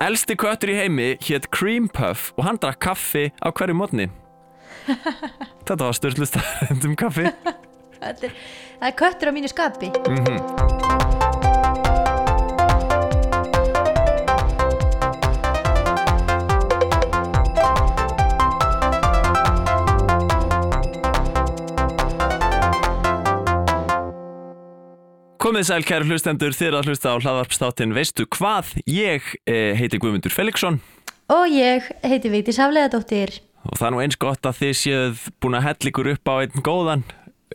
Elsti köttur í heimi hétt Cream Puff og hann drakk kaffi á hverju mótni. Þetta var störtlust um kaffi. Þetta er, það er köttur á mínu skapi Komið sæl kæru hlustendur þér að hlusta á hlaðvarpstáttin Veistu hvað? Ég eh, heiti Guðmundur Felixson. Og ég heiti Vigdís Hafleðadóttir og það er nú eins gott að þið séuð búin að hella ykkur upp á einn góðan.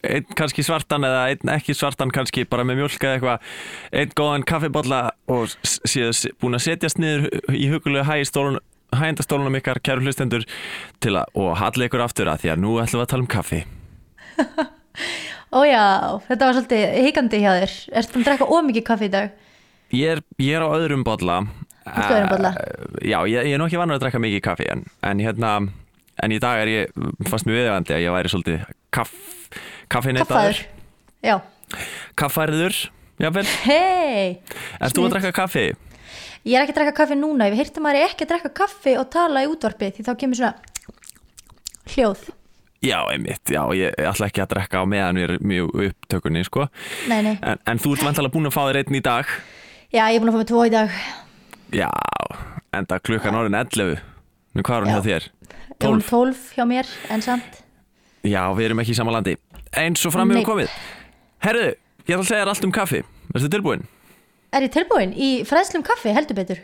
Einn kannski svartan eða einn ekki svartan kannski bara með mjölk eða eitthvað. Einn góðan kaffibotla og séuð búin að setjast niður í hægistólun hægindastólunum ykkar kæru hlustendur til að, og halla ykkur aftur að því að nú ætlum við að tala um kaffi Ó já, þetta var svolítið hikandi hjá þér. Ertu að drekka ómikið kaffi í dag? Ég er, ég er á öðrum bolla. Ert á öðrum bolla? Eh, Já, ég, ég er nú ekki vanur að drekka mikið kaffi en, en hérna en í dag er ég fast mjög viðvægandi að ég væri svolítið kaff, kaffinetaður Kaffaður Já. Kaffærður, jável Hei Ert þú að drekka kaffi? Ég er ekki að drekka kaffi núna. Ég heyrti maður er ekki að drekka kaffi og tala í útvarpi Því þá kemur svona hljóð Já, einmitt, já, ég ætla ekki að drekka á meðan við erum mjög upptökunni, sko. Nei, nei. En, en þú ert vantalega búin að fá þér einn í dag? Já, ég er búin að fá mig tvo í dag. Já, enda klukkan orðin 11 Nú hvað er hún Já. hjá þér? Ég er búin 12 12 hjá mér En samt. Já, við erum ekki í sama landi. Eins og fram hefur komið. Herðu, ég ætla að segja þér allt um kaffi. Ertu tilbúin? Er ég tilbúin? Í fræðslum kaffi heldur betur?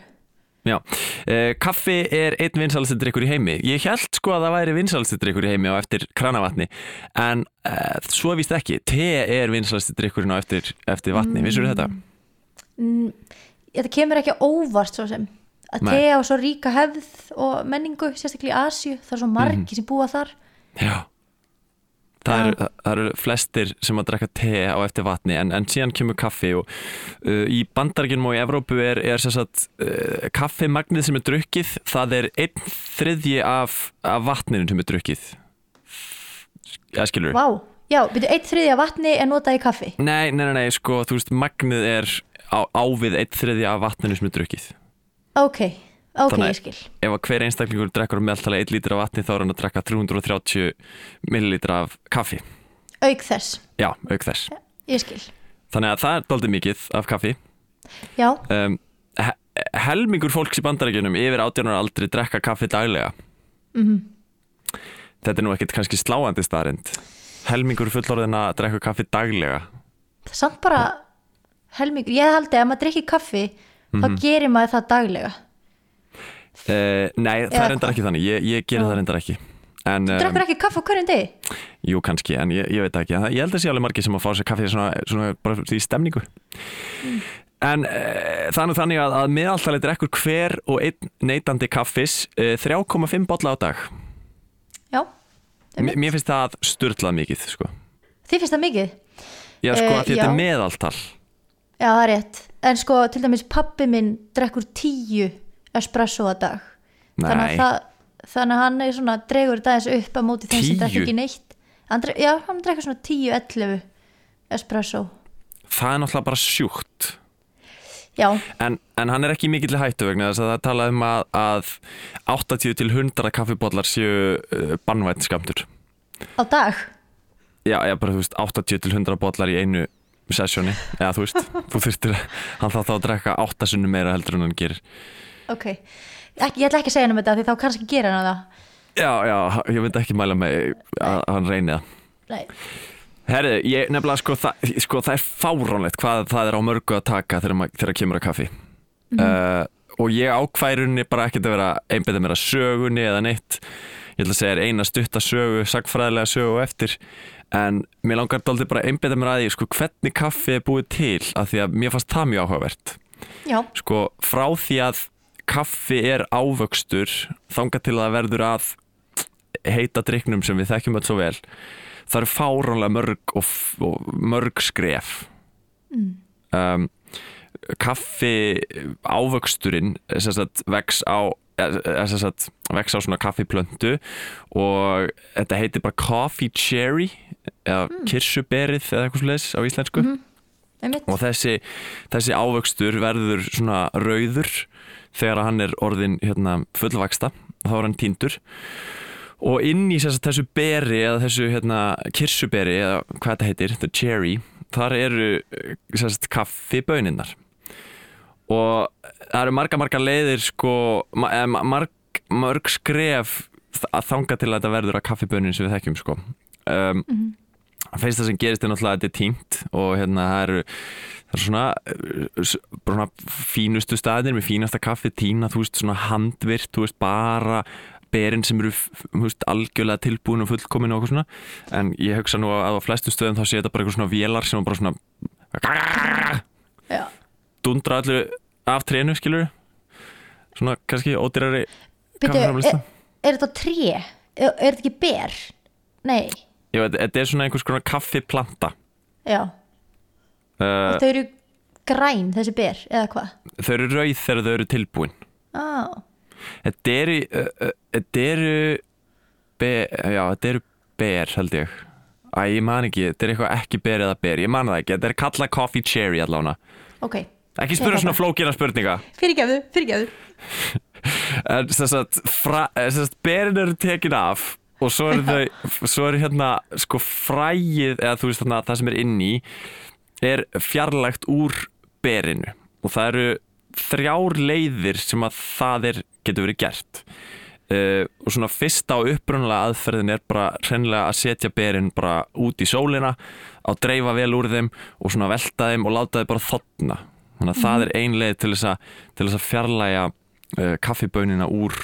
Já, uh, kaffi er einn vinsalasti drikkur í heimi. Ég held sko að það væri vinsalasti drikkur í heimi á eftir kranavatni, en uh, svo víst ekki. Te er vinsalasti drikkurinn á eftir, eftir vatni, mm. vissur þetta? Þetta kemur ekki óvart svo sem að Nei. tega á svo ríka hefð og menningu, sérstaklega í Asju það er svo margi sem búa þar Já. Það eru, það eru flestir sem að drekka te á eftir vatni en, en síðan kemur kaffi og uh, í bandarækjunum og í Evrópu er, er sagt, uh, kaffimagnið sem er drukkið það er einn þriðji af, af vatninu sem er drukkið. Já, skilur Vá, já, byrju, eitt þriðja vatni er notað í kaffi. Nei, nei, nei, nei, sko, þú veist, magnið er á, á við einn þriði af vatninu sem er drukkið. Ok, ok, Þannig- ég skil Ef að hver einstaklingur drekkur meðaltala 1 lítur af vatni þá er hann að drekka 330 millilítra af kaffi. Auk þess, Já, auk þess. ég skil Þannig að það er doldið mikið af kaffi. Já, Um, he helmingur fólks í bandarækjunum yfir 18 ára aldri drekka kaffi daglega. Mhm. Þetta er nú ekkert kannski sláandi staðarind. Helmingur fullorðina drekka kaffi daglega. það er samt bara helmingur, ég haldi að ef maður drikkir kaffi Mhm. þá gerir maður það daglega Uh, nei, það er hvað? ekki þannig. Ég, ég gerir það reyndar ekki. En, Þú um, drekkur ekki kaffi á hverjum degi? Jú, kannski, en ég, ég veit það ekki en það, Ég held að sé alveg margir sem að fá sér kaffi svona, svona bara í stemningu En e, það er nú þannig að, að meðaltalið drekkur hver og einn neytandi kaffis e, 3,5 bolla á dag Já, Mér finnst það sturlað mikið sko. þið finnst það mikið Já, sko, Eh, uh, þetta er meðaltal Já, það er rétt En sko, til dæmis pappi minn drekkur tíu espresso að dag. Þannig Nei, að, það, þannig að hann er svona dregur aðeins upp á móti þeim sem 10? drekkur ekki neitt. Hann drek, Já, hann drekkur svona 10-11 espresso. Það er náttúrulega bara sjúkt. Já, En, en hann er ekki mikill hættu vegna þess að það talað um að, að 80 til 100 kaffibóllar séu uh, bannvænt skamtur á dag? Já, já, bara þú veist, 80 til 100 bollar í einu sessjóni, eða þú veist þú þurftir, hann þátt þá að drekka 8 sunnum meira heldur en hann gerir Ok, ég ætla ekki að segja hann um þetta því þá kannski gera hann það. Já, já, ég myndi ekki mæla með að að hann reyni það. Herri, ég nefnilega sko, það, sko það er fáránlegt hvað það er á mörgu að taka þegar, ma- þegar kemur að kaffi. Uh, og ég ákværunni bara ekkert að vera einbæða mér að sögunni eða neitt. Ég ætla að segja þér eina stutta sögu sagfræðilega sögu á eftir. En mér langar dálítið bara að einbæða mér að því sko, hvernig kaffi er búið til af því að mér fannst það mjög áhugavert. Já, sko frá því að kaffi er ávöxtur þangað til að það verður að heita dryknum sem við þekkjum svo vel það eru fáránlega mörg og, og mörg skref. Um, kaffi ávöxturinn sagt, vex á eh, eh, vex á svona kaffiplöntu og þetta heitir bara coffee cherry eða kirsuberið eða eitthvað svo á íslensku. Einmitt. Og þessi, þessi ávöxtur verður svona rauður þegar hann er orðin hérna, fullvaksta þá er hann týndur. Og inn í sérst, þessu beri eða þessu hérna, kirsuberi eða hvað þetta heitir, the cherry þar eru sérst, kaffiböninnar og það eru marga marga leiðir sko, ma- marg, mörg skref að þanga til að þetta verður að kaffibönin sem við þekkjum sko. Um, fyrst það sem gerist er náttúrulega að þetta er tínt og hérna það eru það er svona, bara svona fínustu staðir með fínasta kaffi tína, þú veist, svona handvirt þú veist, bara berin sem eru veist, algjörlega tilbúin og fullkomin og eitthvað svona, en ég hugsa nú að á flestu stöðum þá sé þetta bara eitthvað svona vélar sem er bara svona Já, dundra allir af trénu, skilur svona kannski ódýrari kaffiframleiðsla. er, er þetta tré? Er, er þetta ekki ber? Nei, Já, þetta er svona einhvers konar kaffiplanta. Já. Uh, Þau eru græn þessi ber, eða hvað? þau eru rauð þegar þau eru tilbúin. Á, Þetta eru uh, Þetta eru be, Já, þetta eru ber held ég. Æ, ég man ekki, þetta er eitthvað ekki ber eða ber Ég man það ekki, þetta er kallað coffee cherry allána ok. Ekki spyrja svona flókina spurninga. Fyrirgefðu, fyrirgefðu. Þess að berin eru tekin af og svo eru þau svo eru hérna sko fræið eða þú veist þarna það sem er inn í er fjarlægt úr berinu. Og það eru þrjár leiðir sem að það er getur verið gert. Uh, og svona fyrsta og upprunalega aðferðin er bara hreinlega að setja berin bara út í sólina að dreifa vel úr þeim og svona velta þeim og láta þeim bara þotna. Þannig að það er ein leið til þess að, að fjarlæga uh, kaffibönina úr,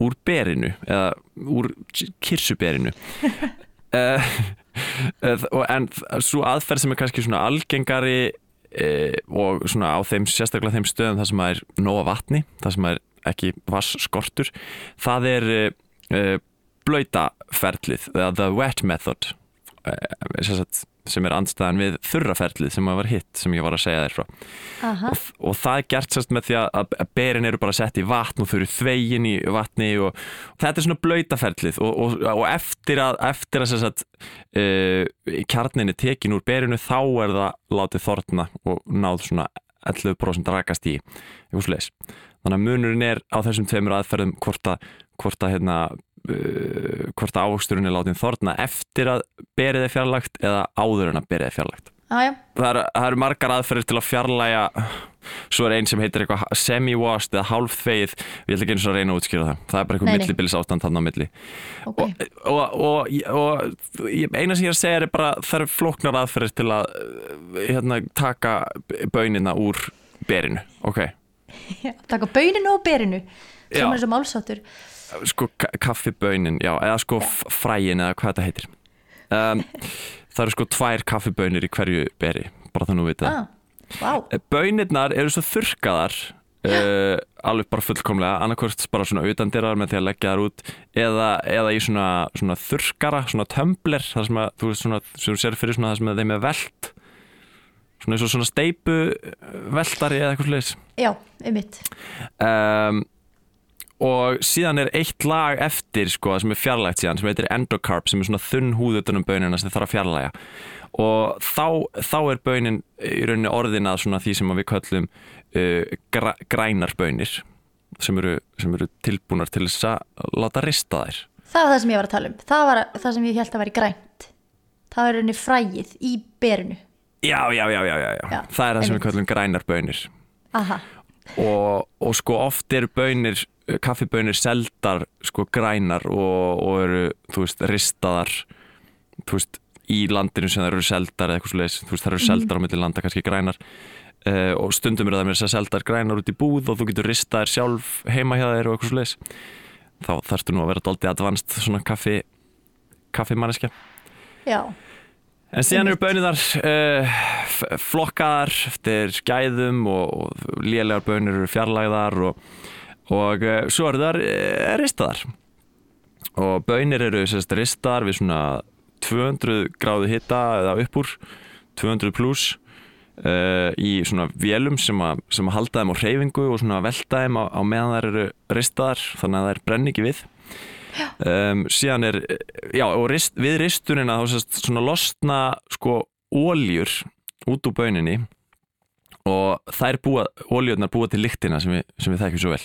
úr berinu eða úr kirsuberinu. Uh, og en svo aðferð sem er kannski svona algengari uh, og svona á þeim sérstaklega þeim stöðum þar sem það er nóga vatni þar sem það er ekki vassskortur það er blöytaferlið the wet method uh, sem, sagt, er andstæðan við þurraferlið sem var hitt sem ég var að segja þér frá og, og það er gert sérst með því að, að berin eru bara sett í vatn og þau eru þvegin í vatni og, og þetta er svona blöytaferlið og, og, eftir að, eftir að sérst, uh, kjarninni tekin úr berinu þá er það látið þorna og náð svona 11% rakast í svoleiðis. þannig að munurinn er á þessum tveimur aðferðum hvort að, hvort að hérna Uh, hvort að ávöxturinn er látið þorna eftir að berið er fjarlagt eða áður en að berið er fjarlagt aðja, það eru, það eru margar aðferðir til að fjarlæga svo er einn sem heitir eitthvað semi-washed eða hálfþvegið ég ætla ekki eins og að reyna að útskýra það. Það er bara eitthvað millibilis ástand þannig á milli. Ok. Og, og, og, og eina sem ég er að segja er bara það eru flóknar aðferðir til að uh, hérna, taka bönina úr berinu, ok. Já, Taka böninu og berinu. Já. sem er þessu málsáttur sko ka- kaffibönin, já, eða sko fræin eða hvað þetta heitir. Um, það eru sko tvær kaffibönir í hverju beri, bara þannig að við vita ah, Vá, Bönirnar eru svo þurrkaðar uh, alveg bara fullkomlega annarkvort bara svona utandirar með því að leggja þar út eða, eða í svona, svona þurrkara, svona tömbler þar sem að, þú veist svona, sem þú sér fyrir svona það sem þeim er velt. Svona eins og svona steipu veltari eða eitthvað sliðis já, einmitt. Um, og síðan er eitt lag eftir sko sem er fjarlægt síðan sem heitir endocarp sem er svona þunn húð utan um bönina sem þarf að fjarlæga og þá, þá er bönin í rauninni orðin að svona því sem við köllum uh, græ, grænar bönir sem eru, sem eru tilbúnar til þess að láta rista þær. Það var það sem ég var að tala um. Það var það sem ég held að væri grænt. Það var rauninni fræið í berinu. Já, já, já, já, já, já. Það er það sem við köllum grænar bönir Aha, og, og sko oft eru bönir kaffibönir seldar sko grænar og, og eru þú veist ristaðar þú veist í landinu sem það eru seldar eða eitthvað svo þú veist það eru seldar á milli landa kannski grænar. Uh, og stundum eru það með þess að seldar grænar út í búð og þú getur ristaðar sjálf heima hjá þér og eitthvað svo þá þarfstu nú að vera doldið advanced svona kaffi kaffimanneskja já, En síðan eru bönirnar uh, flokkaðar eftir gæðum og, og lélegar bönir eru fjarlægðar og, og uh, svo eru þar uh, ristaðar. Og bönir eru sérst ristaðar við svona 200 gráðu hita eða upp úr, 200 pluss í svona vélum sem að, sem að halda þeim á hreyfingu og svona velta þeim á, á meðan þær eru ristaðar þannig að þær brenni ekki við. Um, síðan er já, rist, við ristunina þá sést svona losna sko óljur út úr böninni og þær búa, ólíunar búa til lyktina sem við, sem við þekkjum svo vel.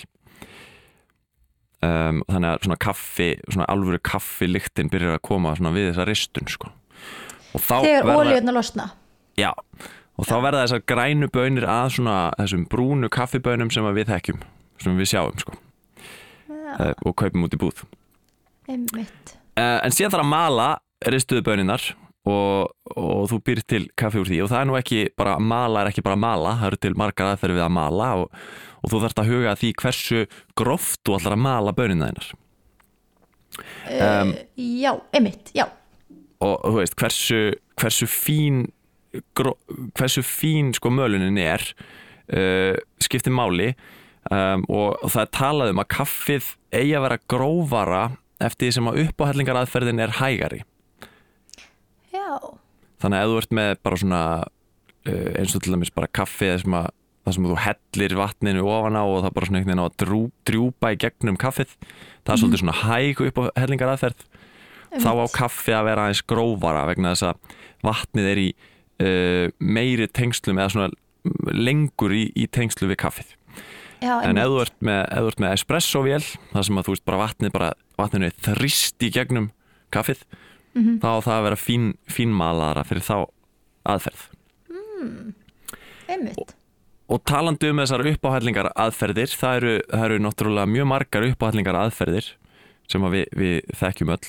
Um, þannig að svona kaffi svona alvöru kaffi lyktin byrjar að koma svona við þessa ristun sko. og þá þegar verða- ólíðuna losna. Já, og þá verða þessar grænu bönir að svona þessum brúnu kaffibönum sem við þekkjum, sem við sjáum sko, uh, og kaupum út í búð. Einmitt. Uh, en síðan þarf að mala ristuðu böninar og, og þú býr til kaffi úr því. Og það er nú ekki bara, mala er ekki bara mala, það eru til margar aðferði við að mala og, og þú þarfst að huga að því hversu gróft þú ætlar að mala bönina þeinar. um, já, einmitt, já. Og þú veist hversu, hversu fín gró, hversu fín sko mölunin er uh, skiptir máli. Um, og það er talað um að kaffið eigi að vera grófara eftir því sem að uppáhellingar aðferðin er hægari. Já, þannig að ef þú ert með bara svona uh, eins og til dæmis bara kaffi þar sem að það sem þú hellir vatninu ofan á og það bara svona einhvern veginn á að drú, drjúpa í gegnum kaffið það er svolítið svona hæg upp á hellingar aðferð þá á kaffi að vera aðeins grófara vegna þess að vatnið er í uh, meiri tengslum eða svona lengur í, í tengslu við kaffið. Já, en ef þú ert með, með espresso vél þar sem að þú veist bara vatnið bara, vatninu þrist í gegnum kaffið Mhm. þá á það að vera fín, fínmalara fyrir þá aðferð. Einmitt. Og talandi um þessar uppáhællingar aðferðir það eru, það eru náttúrulega mjög margar uppáhællingar aðferðir sem að við, við þekkjum öll.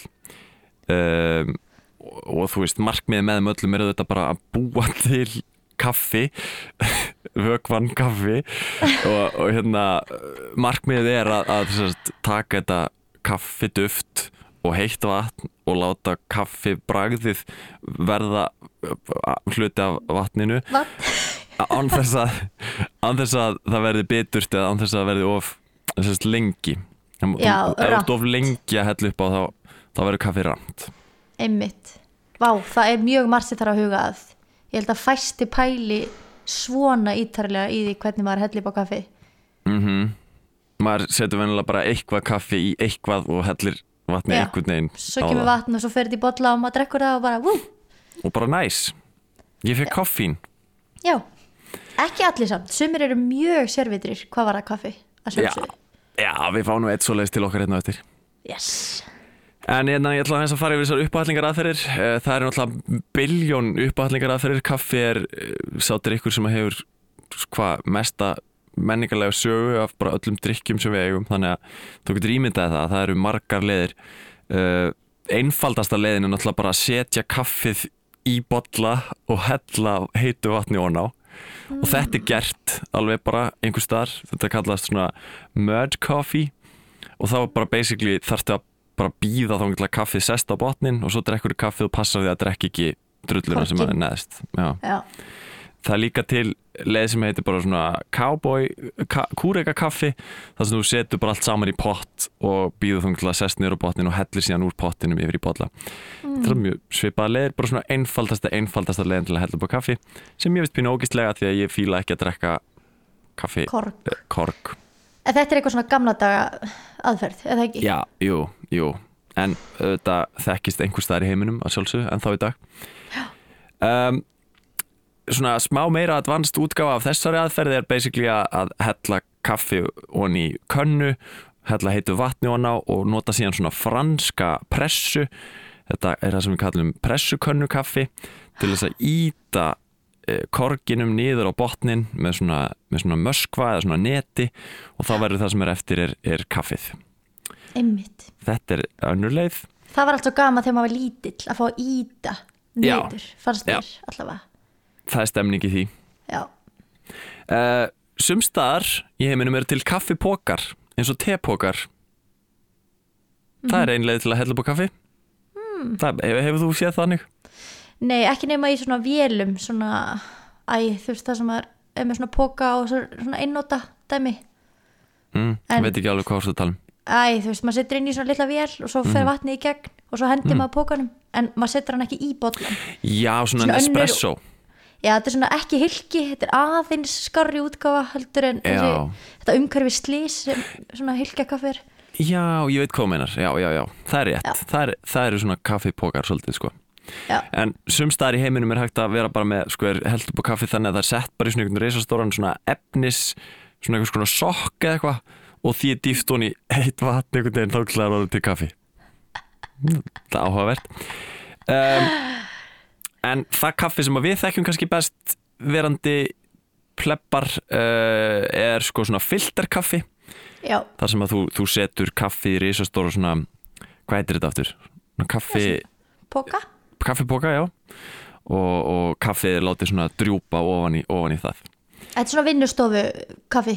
Um, og, og þú veist markmið með þeim öllum er þetta bara að búa til kaffi vökvann kaffi. Og, og hérna markmiðið er að, að sérst, taka þetta kaffiduft og heitt vatn og láta kaffi bragðið verða uh, hluti af vatninu. Vatn. án þess að án þess að það verði biturt eða án þess að það verði of sérst, lengi. Já, ef þú of lengi að hella upp á þá þá verður kaffi ramt einmitt. Vá, það er mjög margt þarf að huga að. Ég held að fæsti pæli svona ítarlega í því hvernig maður hellir upp á kaffi. Mm maður setur venilega bara eitthvað kaffi í eitthvað og hellir vatni Já. einhvern veginn. Svo kemur vatn og svo fer þetta í bolla og maður drekkur það og bara, vú, og bara næs. Ég fekk koffín. Já. Ekki allir samt, sumir eru mjög sérvitrir hvað var það kaffi að já, sjálfsögðu. Já, við fáum nú eitt svoleiðis til okkar hérna á eftir. Yes. En hérna, ég ætla aðeins að fara yfir þessar uppáhallingar aðferðir. Eh, Það er náttúrulega biljón uppáhallingar aðferðir. Kaffi er eh, sá drikkur sem hefur hvað mesta menningarlega sögu af bara öllum drikkjum sem við eigum. Þannig að þú getur ímyndað það. Það eru margar leiðir. Uh, einfaldasta leiðin er náttúrulega bara að setja kaffið í bolla og hella heitu vatni ón á. Og þetta er gert alveg bara einhver staðar. Þetta kallast svona merge coffee og þá bara basically þarftu að bara býða þá að kaffið sest á botnin og svo drekkur kaffið og passar því að drekka ekki drulluna sem er neðst Já. já, það er líka til leið sem heitir bara svona cowboy, ka, kúreka kaffi þar sem þú setur bara allt saman í pott og býður þá að sest niður á botnin og hellir síðan úr pottinum yfir í bolla það er mjög svipaða leiðir, bara svona einfaldasta einfaldasta leiðin til að hella upp á kaffi sem ég veist pínu ógistlega því að ég fíla ekki að drekka kaffi korg eh, korg en þetta er eitthvað svona gamla daga aðferð, eða ekki? Já, jú, jú. En þetta þekkist einhver staðar í heiminum að sjálfsög, en þá í dag. Um, Svona smá meira advanced útgáfa af þessari aðferði er basically að, hella kaffi onni í könnu hella heitu vatni onna og nota síðan svona franska pressu. Þetta er það sem við kallum pressukönnu kaffi til þess að íta korginum niður á botnin með svona, með svona möskva eða svona neti og þá verður það sem er eftir er, er kaffið. Einmitt. Þetta er önnur leið. Það var allt svo gama þegar maður var lítill að fá að íta Já. niður, fannst þér allavega Það er stemning í því. Já, uh, Sumstaðar í heiminum eru til kaffipokar eins og tepokar Það er ein leið til að hella upp á kaffi. Mm. það, hefur, hefur þú séð þannig? nei ekki nema í svona vélum svona, æ, þú veist það sem er, með svona póka og svo- svona einnóta dæmi. Mm, En- veit ekki alveg hvað þú tala um. Æ, þú veist, maður setur inn í svona litla vél og svo Mhm. fer vatnið í gegn og svo hendir maður pókanum en maður setur hann ekki í bollan Já, svona, Svona önnur- Nespresso Já, þetta er svona ekki hilki, þetta er aðeins skarri útgáfa heldur en þessi, þetta umhverfi slís sem svona hilkja kaffi er. Já, ég veit hvað meinar. Já, já, já, það er rétt. Það, er, það eru svona kaffipokar svolítið sko. Já. en sumstaðar í heiminum er hægt að vera bara með sko er held upp á kaffi þannig að það er sett bara í svona einhvern reisastóran svona efnis svona einhvers konar sokk eða eitthvað og því er dýft hún í heitt vatn einhvern veginn þá klæðar orðið til kaffi. Það er áhugavert. Um, en það kaffi sem við þekkjum kannski best verandi pleppar uh, er sko svona filterkaffi. Já, þar sem að þú, þú setur kaffi í risastóra svona, hvað heitir þetta aftur? Kaffi, póka kaffipoka, já. Og, og kaffið er látið svona drjúpa ofan í, ofan í það. Þetta er svona vinnustofu kaffi.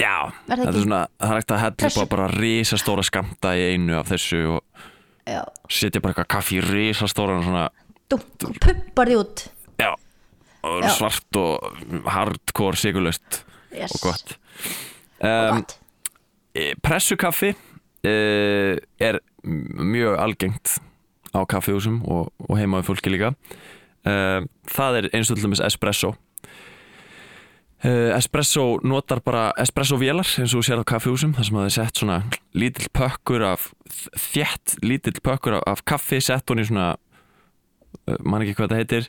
Já, Er þetta er svona, það er hægt að hella upp á bara risastóra skamta í einu af þessu og Já, setja bara eitthvað kaffi í risastóra svona, dunk og pumpar því út já, og Já. svart og hardcore sigurlaust yes. og gott Og gott. Eh, Pressukaffi uh, er mjög algengt á kaffihúsum og, og heima við fólki líka uh, það er eins og til dæmis espresso uh, espresso notar bara espresso vélar eins og þú sér á kaffihúsum þar sem það er sett svona lítill pökkur af þjætt lítill pökkur af, af kaffi sett hún í svona man ekki hvað þetta heitir.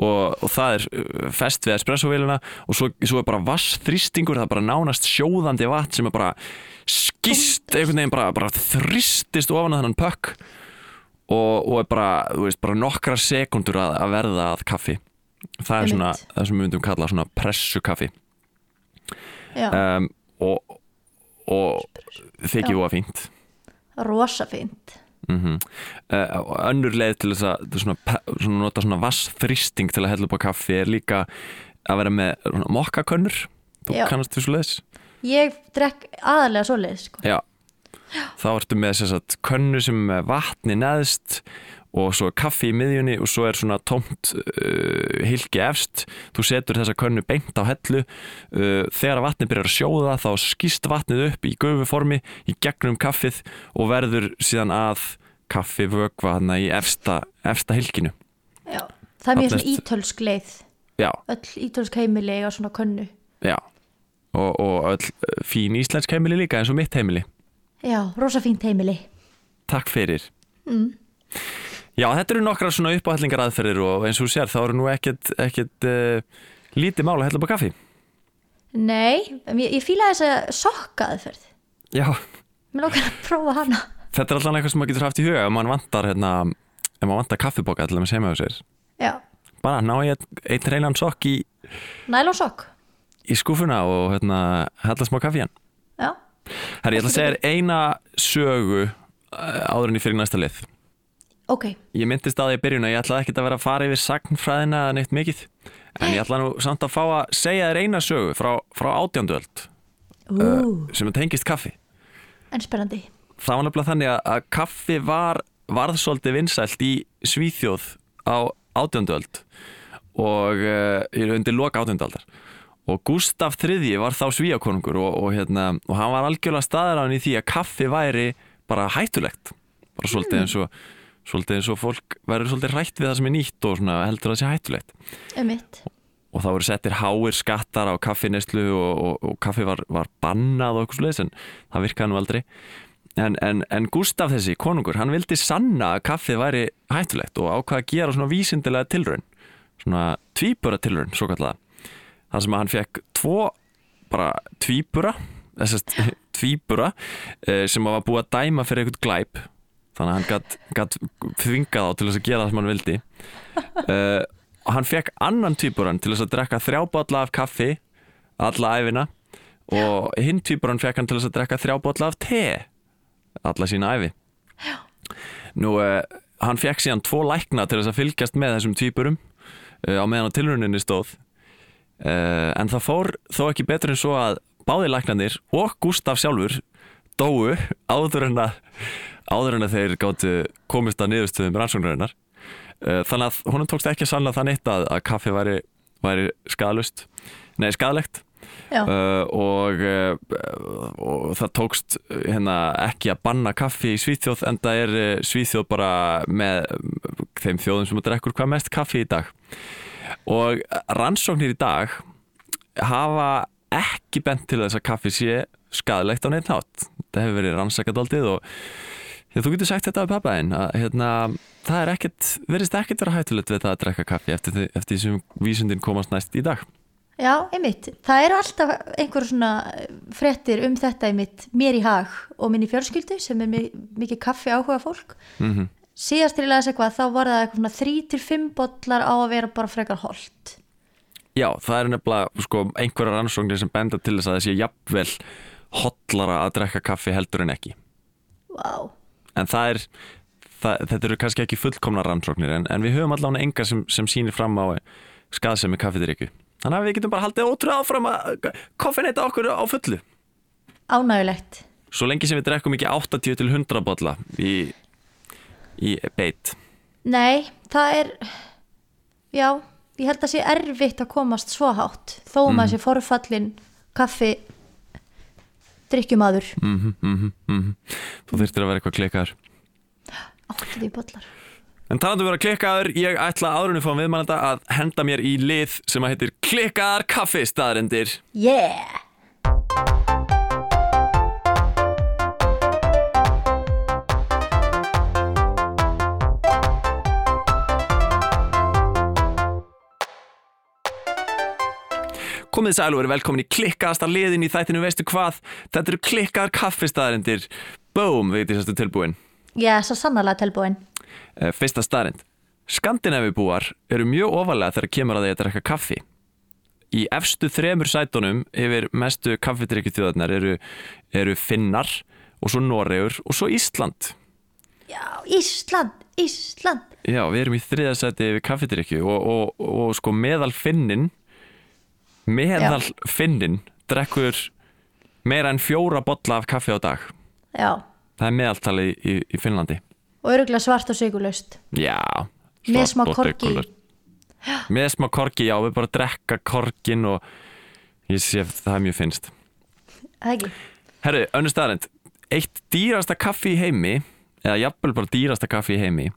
Og, og það er uh, fest við espressovélina og svo, svo er bara vassþrýstingur það er bara nánast sjóðandi vatn sem er bara skist einhvern veginn bara, bara þrýstist ofan að þennan pökk og, og er bara, veist, bara nokkra sekundur að, að verða að kaffi. Það er svona, það sem við myndum kalla svona pressukaffi. Um, og, og þykir að fínt. Rosa fínt mm uh, önnur leið til þess að svona, svona nota svona vassþrýsting til að hella upp á kaffi er líka að vera með mokkakönnur þú Já. kannast þú svo leiðis Ég drekk aðalega svoleið sko. já. þá ertu með þess að könnu sem vatni neðst og svo kaffi í miðjunni og svo er svona tómt uh, hilki efst þú setur þessa könnu beint á hellu uh, þegar vatni byrjar að sjóða þá skýst vatnið upp í gufuformi í gegnum kaffið og verður síðan að kaffi vökva hana í efsta, efsta hilkinu Já. Það er mjög svona ítölsk leið. Já, Öll ítölsk heimili og svona könnu. Já. Og, og öll uh, fín íslensk heimili líka eins og mitt heimili. Já, rosa fínt heimili. Takk fyrir. Mm. Já, þetta eru nokkra svona uppáhallingar aðferðir og eins og þú sér þá eru nú ekkert, ekkert uh, lítið mál að hella upp á kaffi. Nei, ég, ég fíla þess að sokka aðferð. Já, Mér lókar að prófa hana þetta er alltaf eitthvað sem maður getur haft í huga ef maður vantar, hérna, ef maður vantar kaffiboka til að með segja með sér. Já, bara ná ég einn reynan sokk í, nælonsokk? í skúfuna og hérna, hella smá kaffi hann. Já, Herri, ég ætla að segja þér eina sögu uh, áður en ég fyrir næsta lið. Ok. Ég myndist að í byrjun að ég ætlaði ekkert að vera að fara yfir sagnfræðina neitt mikið en ég ætla nú samt að fá að segja þér eina sögu frá, frá átjánduöld Ú, sem tengist kaffi. En spennandi Það var nefnilega þannig að, kaffi var varð svolítið vinsælt í Svíþjóð á átjánduöld og uh, undir loka átjándualdar og Gustaf III var þá svíakonungur og, og, hérna, og hann var algjörlega staðar í því að kaffi væri bara hættulegt. Bara svolítið eins og svolítið eins og fólk verður svolítið hrætt við það sem er nýtt og svona heldur að það sé hættulegt. Um mitt og það voru settir háir skattar á kaffineslu og, og, og kaffi var, var bannað og eitthvað sluðis en það virkaði nú aldrei en, en, en Gustaf þessi konungur, hann vildi sanna að kaffið væri hættulegt og ákvaða að gera svona vísindilega tilraun svona tvíbura tilraun, svo kallega þar sem að hann fekk tvo bara tvíbura þessast eh, sem var búið að dæma fyrir eitthvað glæp. Þannig að hann gatt þvingað á til þess að gera það sem hann vildi. Uh, og hann fekk annan tvíburan til þess að drekka þrjábotla af kaffi alla æfina og hinn tvíburan fekk hann til þess að drekka þrjábotla af te alla sína æfi nú uh, hann fekk síðan tvo lækna til þess að fylgjast með þessum tvíburum uh, á meðan á tilrauninni stóð. Uh, en það fór þó ekki betur en svo að báði læknanir og Gustaf sjálfur dóu áður en að áður en að þeir gáttu komist að niðurstöðum rannsóknarinnar. Þannig að honum tókst ekki að sanna það neitt að, að kaffi væri, væri skadalust nei skadalegt Já, uh, og, uh, og það tókst uh, hérna, ekki að banna kaffi í Svíþjóð en það er Svíþjóð bara með þeim þjóðum sem drekkur hvað mest kaffi í dag. Og rannsóknir í dag hafa ekki bent til þess að kaffi sé skadalegt á neitt nátt það hefur verið rannsakadaldið og Þegar þú getur sagt þetta af pappaðinn að hérna, það er verðist ekkert vera hættulegt við það að drekka kaffi eftir því sem vísundin komast næst í dag. Já, einmitt. Það eru alltaf einhver svona fréttir um þetta einmitt mér í hag og minni fjölskyldu sem er mi- mikið kaffi áhuga fólk. Mm Síðast til ég las eitthvað þá var það eitthvað svona 3-5 bollar á að vera bara frekar holt. Já, það er nefnilega sko, einhverjar rannsóknir sem benda til þess að það sé jafnvel hotlara að drekka kaffi heldur en ekki. Vá. En það er, það, þetta eru kannski ekki fullkomna rannsóknir en, en við höfum allavega enga sem, sem sýnir fram á skaðsemi kaffidrykju. Þannig að við getum bara haldið ótrúið áfram að koffinita okkur á fullu. Ánægulegt. Svo lengi sem við drekkum ekki 80 til 100 bolla í, í beitt. Nei, það er, já, ég held að sé erfitt að komast svo hátt þó um að sé forfallin kaffi drikkjumadur, Mm -hmm, mm Þú þurftir að vera eitthvað klikkaður. 80 bollar. En talandu vera klikkaður, ég ætla áðurinn fáum viðmælanda að henda mér í lið sem að heitir Klikkaðar kaffi staðarendir. Yeah! Komið sæl og verið velkomin í klikkaðasta liðin í þættinu veistu hvað. Þetta eru klikkaðar kaffi staðarendir. Boom, veit ég sérstu tilbúin. Ég er svo sannarlega tilbúin. Eh, Fyrsta staðarind. Skandinavibúar eru mjög ofalega þegar kemur að því að drekka kaffi. Í efstu þremur sætunum yfir mestu kaffidrykju þjóðarnar eru, eru Finnar og svo Noregur og svo Ísland. Já, Ísland, Ísland. Já, við erum í þriðasæti yfir kaffidrykju og, og, og, sko meðal finnin meðal finnin drekkur meira en fjóra bolla af kaffi á dag. Já, Það er meðaltali í, í Finnlandi. Og öruglega svart og sigurlaust. Já. Með smá korki. Með smá korki, já, við bara drekka korkin og ég sé að það mjög finnst. Það ekki? Herru, önnur staðarind. Eitt dýrasta kaffi í heimi, eða jafnvel bara dýrasta kaffi í heimi,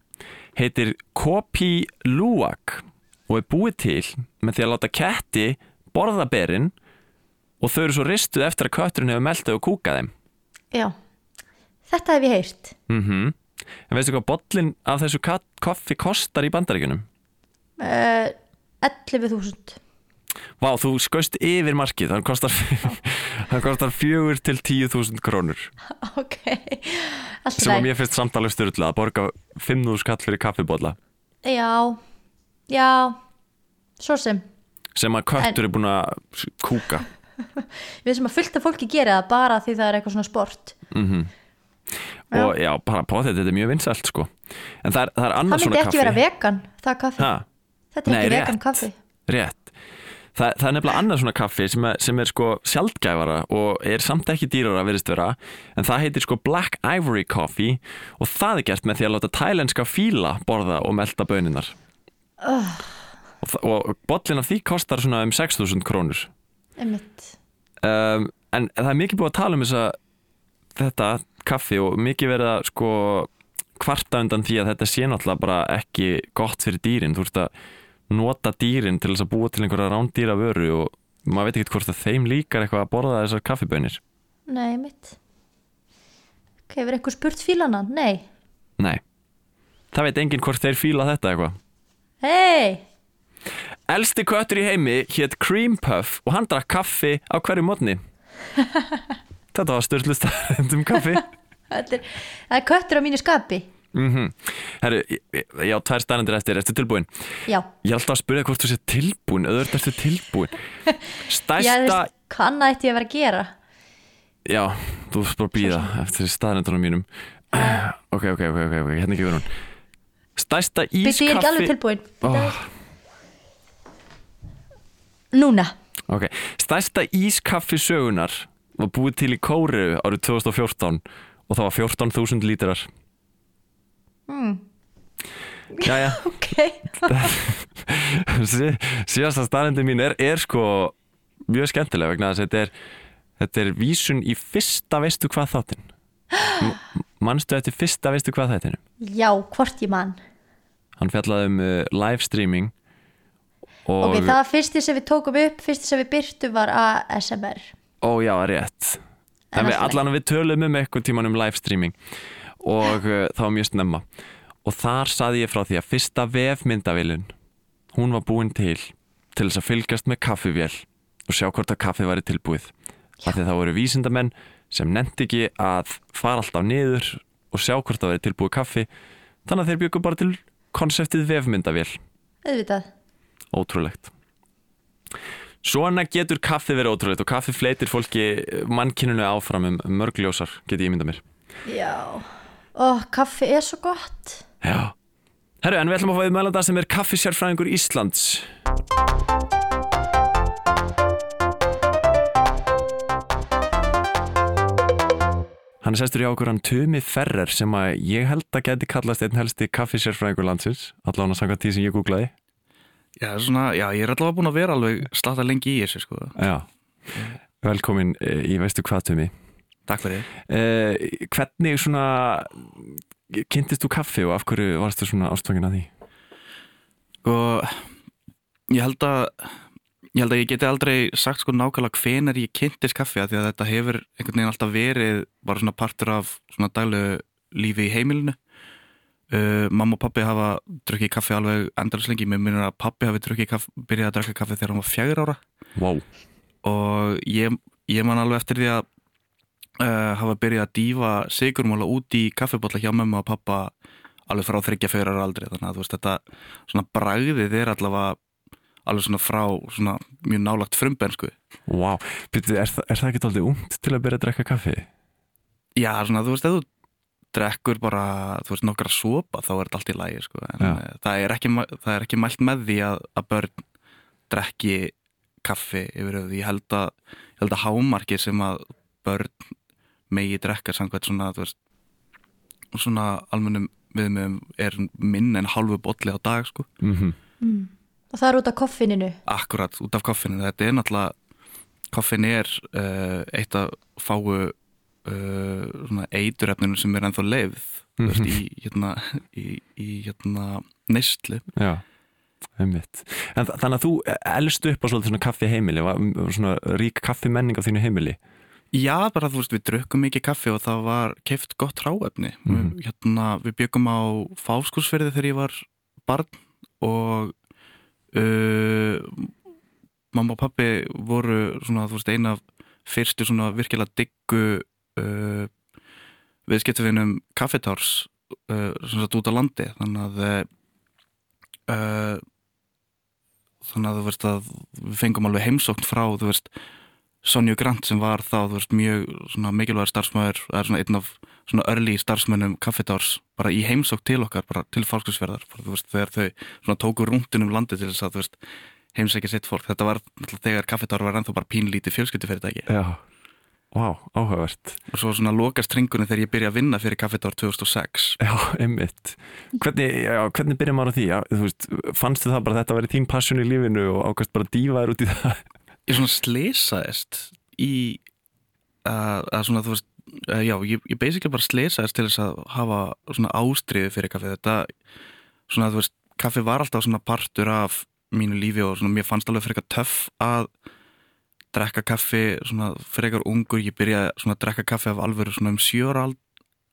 heitir Kopi Luwak og er búið til með því að láta ketti borða berin og þau eru svo ristuð eftir að kötturinn hefur meltið og kúkað þeim. Já, þetta hef ég heyrt. Mm En veistu hvað bollin af þessu kaffi kostar í bandaríkunum? Uh, 11.000. Vá, þú skaust yfir markið, þannig kostar, kostar fjögur til tíu þúsund krónur. Ok, alltaf sem að mér finnst samtalið styrla að borga 5.000 kall fyrir kaffibólla Já, já, svo sem. sem að köttur er búin að kúka. Við sem að fullta fólki gera það bara því það er eitthvað svona sport. Og já, bara på þetta, þetta er mjög vinsælt sko. En það er, það er Það annars myndi svona ekki kaffi. vera vegan, það kaffi. ha, Þetta er Nei, ekki rétt. vegan kaffi. rétt. Það, það er nefnilega annars svona kaffi sem er, sem er sko sjaldgæfara og er samt ekki dýrara virðist vera. En það heitir sko Black Ivory Coffee og það er gert með því að láta tælenska fíla borða og melta böninar Oh, og, og bollin af því kostar svona um 6.000 krónur. Um, en það er mikið búið að tala um þessa þetta kaffi og mikið verið að sko kvarta undan því að þetta sé náttúrulega bara ekki gott fyrir dýrin þú ert að nota dýrin til þess að búa til einhverja rándýra vöru og maður veit ekki hvort að þeim líkar eitthvað að borða þessar kaffibönir Nei. Ok, hefur eitthvað spurt fílana? Nei. nei, það veit enginn hvort þeir fíla þetta eitthvað Hei, Elsti köttur í heimi hétt Cream Puff og hann drakk kaffi á hverju mótni þetta var störtlust um kaffi. Er, það er köttur á mínu skapi. Mm Herru, já, tvær stænendur eftir, ertu tilbúin? Já, Ég er alltaf að spyrja hvort þú sé tilbúin, öðvöld ertu tilbúin já þú Stærsta, veist, hvað ætti ég að vera að gera? já, þú að býða eftir staðnendunum mínum. Ok, ok, ok, ok, ok, hérna ekki verið hún. Stærsta Byrju, ég er ekki alveg ískaffi tilbúin. oh, Núna. Ok, stærsta ískaffi sögunar var búið til í Kóru árið 2014 og það var 14.000 lítrar Mm. Jæja, Ok. sí, síðasta staðnendin mín er, er sko mjög skemmtilega vegna þess að þetta er, þetta er vísun í fyrsta veistu hvað þáttinn Manstu eftir fyrsta veistu hvað þættinu? Já, hvort ég mann. Hann fjallaði um uh, live streaming og, Ok, það fyrsti sem við tókum upp, fyrsti sem við byrtu var ASMR. Ó já, rétt. En við, allan við tölum um eitthvað tíman um live streaming. Og uh, það var mjög snemma. Og þar saði ég frá því að fyrsta vefmyndavilin hún var búin til til þess að fylgjast með kaffivél og sjá hvort að kaffið væri tilbúið. Að það voru vísindamenn sem nefndi ekki að fara alltaf niður og sjá hvort það væri tilbúið kaffi þannig að þeir byggu bara til konseptið vefmyndavél. Auðvitað. Ótrúlegt Svona getur kaffi verið ótrúlegt og kaffi fleitir fólki mannkyninu áfram um mörgljósar, geti ég mynda mér. Já. Ó, kaffi er svo gott. Já. Herru, en við ætlum að fá við meðlanda sem er kaffisjárfræðingur Íslands. Hann er sestur í hann Tumi Ferrer sem að ég held að geti kallast einn helsti kaffisjárfræðingur landsins allan að sanga tí sem ég googlaði Já, svona, já, ég er allavega búin að vera alveg slata lengi í þessu, sko. Já, velkomin eh, í veistu hvað Tumi Takk fyrir. Eh, hvernig svona kynntist þú kaffi og af hverju varstu svona ástfangin að því? Og ég held að ég held að ég geti aldrei sagt sko nákvæmlega hvenar ég kynntist kaffi að því að þetta hefur einhvern veginn alltaf verið bara svona partur af svona daglegu lífi í heimilinu uh, mamma og pappi hafa drukkið kaffi alveg endurlega mér minnur að pappi hafi kaffi byrjaði að drakka kaffi þegar hann var fjagur ára. Wow, og ég, ég man alveg eftir því að uh, hafa byrjað að dýfa sigurmóla út í kaffibotla hjá mömmu og pappa alveg frá þryggja fyrir ára aldrei þannig að veist þetta svona bragðið er allavega alveg svona frá svona mjög nálagt frumbensku wow er, er það ekki aldrei umt til að byrja að drekka kaffi? já svona þú veist ef þú drekkur bara þú veist nokkra sopa þá er þetta allt í lægi sko. En Já. uh, það er ekki, það er ekki mælt með því að, að börn drekki kaffi yfir höfuð. Ég held að, ég held að hámarkið sem að börn megi drekka samkvæmt svona þú veist svona almennum viðmjöðum er minn en hálfu bolli á dag sko. Mm mm. Og það er út af koffininu. Akkurat út af koffinu þetta er náttúrulega koffin er uh, eitt af fáu uh, svona eiturefninu sem er ennþá leifð mm Mhm. veist, í hérna, í, í hérna neyslu Já, einmitt en þa- Þannig að þú elst upp á svona kaffi heimili var svona rík kaffi menning á þínu heimili já bara þú veist við drukkum mikið kaffi og það var keift gott ráefni Mhm. hérna, við byggum á fáskursferði þegar ég var barn og uh, mamma og pappi voru svona þú veist eina fyrstu svona virkilega diggu uh, viðskiptafinum kaffitárs uh, svona út á landi. Þannig að uh, þannig að þú veist að við fengum alveg heimsókn frá þú veist Sonju Grant sem var þá þú veist mjög svona mikilvægur starfsmæður er svona einn af svona early starfsmönnum kaffitárs bara í heimsókn til okkar bara til fálkskursverðar bara, þú veist þegar þau svona tóku rúndin um landi til þess að þú veist heimsækja sitt fólk. Þetta var þegar kaffitár var ennþá bara pínlítið fjölskyldufyrirtæki. Já, Vá, áhugavert og svo svona lokast tringunni þegar ég byrja að vinna fyrir kaffitár 2006 Já, einmitt Hvernig, já, hvernig byrja maður á því? Já, þú veist, fannstu það bara að þetta væri þín passion í lífinu og ákvæmst bara að dífa þér út í það? ég svona slesaðist í að, að svona þú veist uh, já, ég, ég basically bara slesaðist til þess að hafa svona ástriði fyrir kaffi þetta svona þú veist, kaffi var alltaf svona partur af mínu lífi og svona mér fannst alveg frekar töff að drekka kaffi svona frekar ungur, ég byrjaði svona að drekka kaffi af alvöru svona um sjóra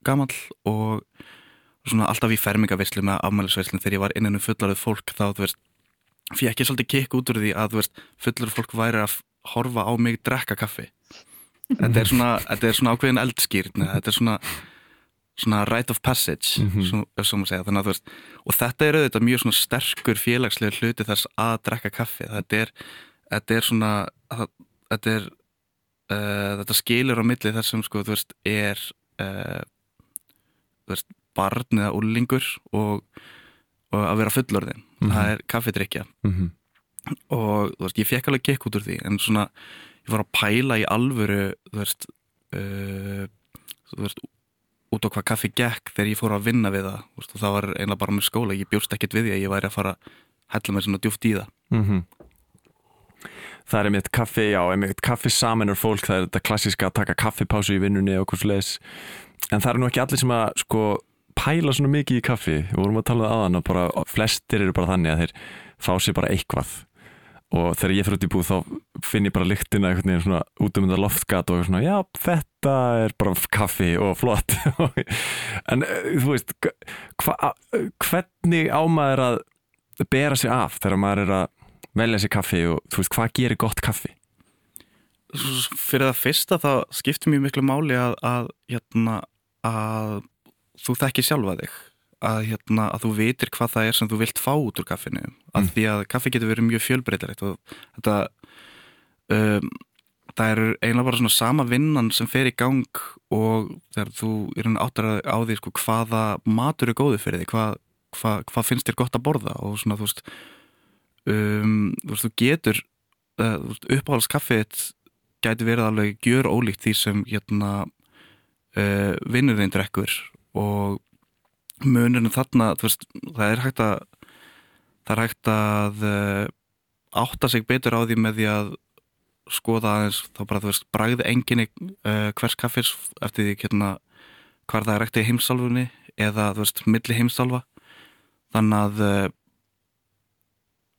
gamall og svona alltaf í fermingavislu með afmælisvislu þegar ég var innan um fullarið fólk þá þú veist fekk ég svolítið kikk út úr því að þú veist fullur fólk væri að horfa á mig drekka kaffi. Þetta er svona, þetta er svona ákveðin eldskýrn þetta er svona svona rite of passage svo, ef svo maður segja. Þannig að veist og þetta er auðvitað mjög svona sterkur félagslega hluti þess að drekka kaffi. Þetta er, þetta er svona það- þetta er uh, þetta skilur á milli þess sem sko þú veist er uh, þú veist barn eða úlingur og, og að vera fullorðin Mhm. það er kaffidrykja Mm og þú veist, ég fekk alveg kikk út úr því en svona, ég var að pæla í alvöru þú veist uh, þú veist, út á hvað kaffi gekk þegar ég fór að vinna við það. Og það var einlega bara með skóla, ég bjóst ekkert við því að ég væri að fara að hella mér svona djúft í það. -hmm. Það er einmitt kaffi, já, einmitt kaffi saman er fólk, það er þetta klassíska að taka kaffipásu í vinnunni og hvers leis en það eru nú ekki allir sem að sko pæla svona mikið í kaffi. Við vorum að tala um aðan og bara flestir eru bara þannig að þeir fá sér bara eitthvað. Og þegar ég fyrir út í búð þá finn ég bara lyktina einhvern veginn svona út um þetta loftgat og svona, já, þetta er bara kaffi og flott. En eh, þú veist hva, hvernig ámaður að bera sig af þegar maður er að velja sér kaffi og þú veist, hvað gerir gott kaffi? Fyrir það fyrsta þá skiptir mjög miklu máli að, að, hérna, að þú þekki sjálfa þig að, hérna, að þú vitir hvað það er sem þú vilt fá út úr kaffinu að mm. því að kaffi getur verið mjög fjölbreytilegt og þetta um, það er eiginlega bara svona sama vinnan sem fer í gang og þegar þú er áttur á því sko, hvaða matur er góðu fyrir því hvað, hvað, hvað finnst þér gott að borða og svona þú veist um, þú, veist, þú getur uh, uppáhaldskaffið gæti verið alveg gjör ólíkt því sem hérna uh, vinnur þeim drekkur og munurinn þarna veist, það er hægt að það er hægt að uh, átta sig betur á því með því að skoða aðeins þá bara þú veist bræði enginni uh, hvers kaffis eftir því hérna hvar það er ekkert í heimsálfunni eða þú veist milli heimsálfa. Þannig að uh,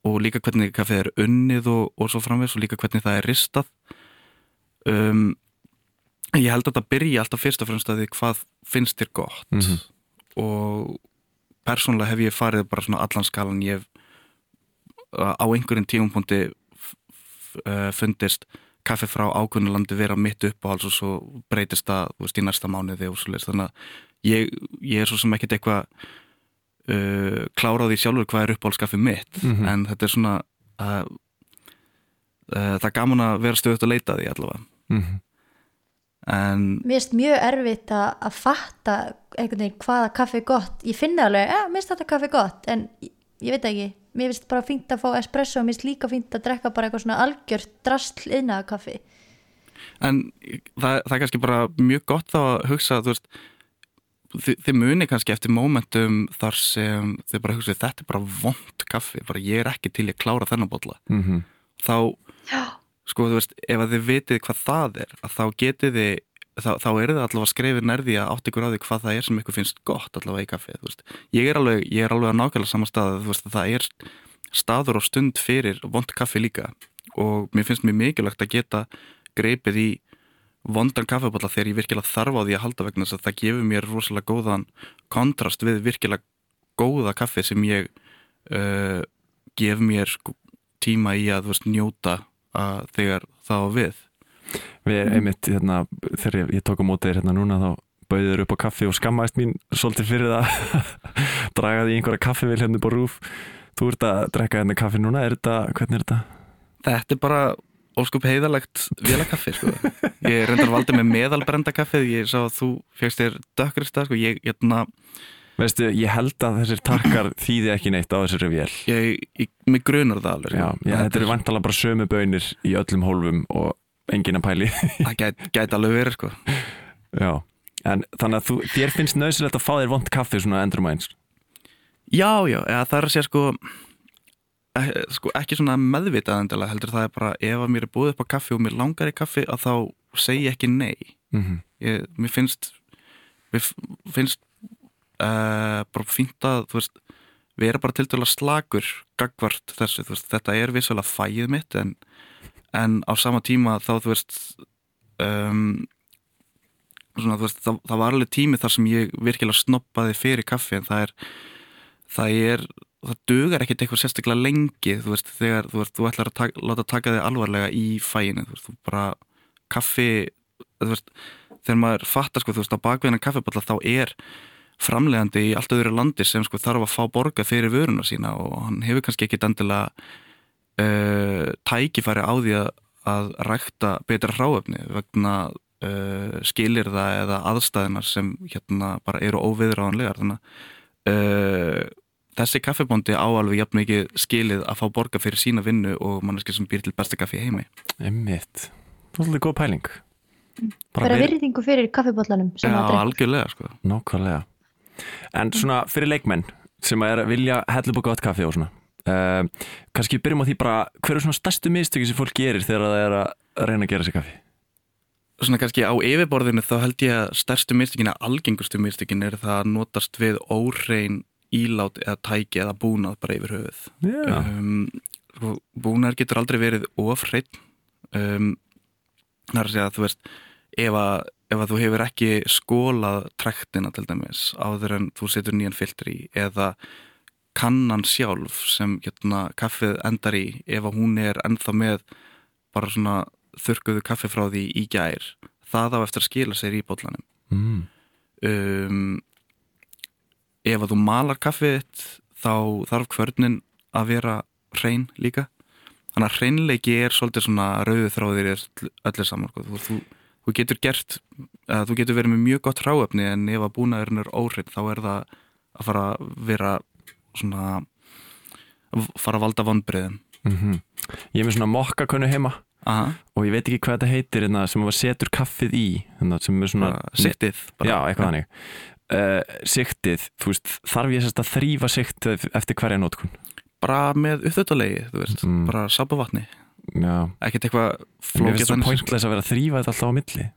og líka hvernig kaffið er unnið og, og svo framvegs og líka hvernig það er ristað. Um, ég held að þetta byrja alltaf fyrst og fremst að því hvað finnst þér gott. Mm -hmm og persónulega hef ég farið bara svona allanskalan ég hef á einhverjum tífumpunkti fundist kaffi frá ákveðnulandi vera mitt upp á alls og svo breytist það veist, í næsta mánuði og svo leiðist þannig að ég, ég er svo sem ekkert eitthvað uh, klára því sjálfur hvað er uppáhaldskaffi mitt. Mm -hmm. en þetta er svona uh, uh, það er gaman að vera stöðut að leita því allavega. Mm -hmm. En... Mér finnst mjög erfitt að, að fatta einhvern veginn hvaða kaffi er gott. Ég finna alveg, ja, mér finnst þetta kaffi gott. En ég, ég veit ekki, mér finnst bara fínt að fá espresso og mér finnst líka fínt að drekka bara eitthvað svona algjört drastl innan kaffi En það, það er kannski bara mjög gott þá að hugsa þú veist þið, þið muni kannski eftir mómentum þar sem þið bara hugsa þetta er bara vond kaffi, bara ég er ekki til að klára þennan botla mm -hmm. þá sko þú veist, ef að þið vitið hvað það er að þá getið þið þá, þá er það allavega skrifið nærði að átt ykkur á því hvað það er sem ykkur finnst gott allavega í kaffið ég er alveg, ég er alveg að nákvæmlega saman stað að veist, það er staður og stund fyrir vond kaffi líka. Og mér finnst mér mikilvægt að geta greipið í vondan kaffeballa þegar ég virkilega þarf á því að halda vegna þess að það gefur mér rosalega góðan kontrast við virkilega góða kaffi sem ég uh, gef mér sko, tíma í að veist, njóta að þegar það var við. Við einmitt, hérna, þegar ég, ég tók á mótið hérna núna þá bauður upp á kaffi og skammaðist mín svolítið fyrir það. Dragaði í einhverja kaffivil hérna upp á rúf. Þú ert að drekka hérna kaffi núna, er þetta, hvernig er þetta? Þetta er bara óskup heiðalegt vilakaffi sko. Ég reyndar valdi með meðalbrenda kaffið, ég sá að þú fegst þér dökkrista, sko, ég, ég, hérna Veistu, ég held að þessir takkar þýði ekki neitt á þessari vél. Ég, ég, mig grunar það alveg. Já, já þetta eru vantala bara sömu bönir í öllum hólfum og engin að pæli. það gæti gæt alveg verið, sko. En þannig að þú, þér finnst nöðsilegt að fá þér vond kaffi svona endur eins? Já, já, eða það er að segja sko, sko ekki svona meðvitað endilega, heldur það er bara ef að mér er búið upp á kaffi og mér langar í kaffi að þá segi ég ekki nei. Mm -hmm. ég, mér finnst, mér finnst uh, bara fínt að veist, við erum bara til dæla slagur gagvart þessu, veist, þetta er vissulega fæið mitt en, en á sama tíma þá þú veist um, svona, þú veist það, það var alveg tími þar sem ég virkilega snoppaði fyrir kaffi en það er það er, það dugar ekkert eitthvað sérstaklega lengi, þú veist, þegar þú, veist, þú ætlar að taka, láta taka þig alvarlega í fæinu, þú veist, þú bara kaffi, þú veist þegar maður fattar sko, þú veist, á bakveðina kaffiballa þá er framlegandi í allt öðru landi sem sko þarf að fá borga fyrir vöruna sína og hann hefur kannski ekki endilega uh, tækifæri á því að, að rækta betra hráöfni vegna uh, skilir það eða aðstæðinar sem hérna bara eru óviðráðanlegar. Þannig að uh, þessi kaffibóndi áalveg jafn mikið skilið að fá borga fyrir sína vinnu og manneski sem býr til besta kaffi heimi. Emmitt, það er svolítið góð pæling. Bara virðingu fyrir kaffibótlanum Já, algjörlega sko. Nákvæmlega. En svona fyrir leikmenn sem er að vilja hella upp á gott kaffi og svona uh, kannski byrjum á því bara hver er svona stærstu mistöki sem fólk gerir þegar það er að reyna að gera sér kaffi? Svona kannski á yfirborðinu þá held ég að stærstu mistökin að algengustu mistökin er það að notast við órein ílát eða tæki eða búnað bara yfir höfuð. Um, sko, búnar getur aldrei verið ofreitt um, það er að segja að þú veist ef að, ef að þú hefur ekki skólað trektina til dæmis áður en þú setur nýjan filter í eða kannan sjálf sem hérna, kaffið endar í ef að hún er ennþá með bara svona þurkuðu kaffi frá því í gær það á eftir að skila sér í bólanum mm. um, ef að þú malar kaffið þá þarf kvörnin að vera hrein líka. Þannig að hreinleiki er svolítið svona rauðu þráðir öllir saman þú, þú, þú getur gert þú getur verið með mjög gott ráöfni en ef að búnaðurinn er óhrein þá er það að fara að vera svona að fara að valda vonbreiðum mm -hmm. Ég er með svona mokkakönnu heima Aha. og ég veit ekki hvað þetta heitir hérna, sem maður setur kaffið í hérna, sem er svona Siktið Já, eitthvað hannig uh, Siktið, þú veist, þarf ég að þrýfa siktið eftir hverja nótkun bara með uppþöldalegi, þú veist, mm. bara sabavatni ekkert eitthvað flókið Mér finnst það pointless að vera að þrýfa þetta alltaf á milli.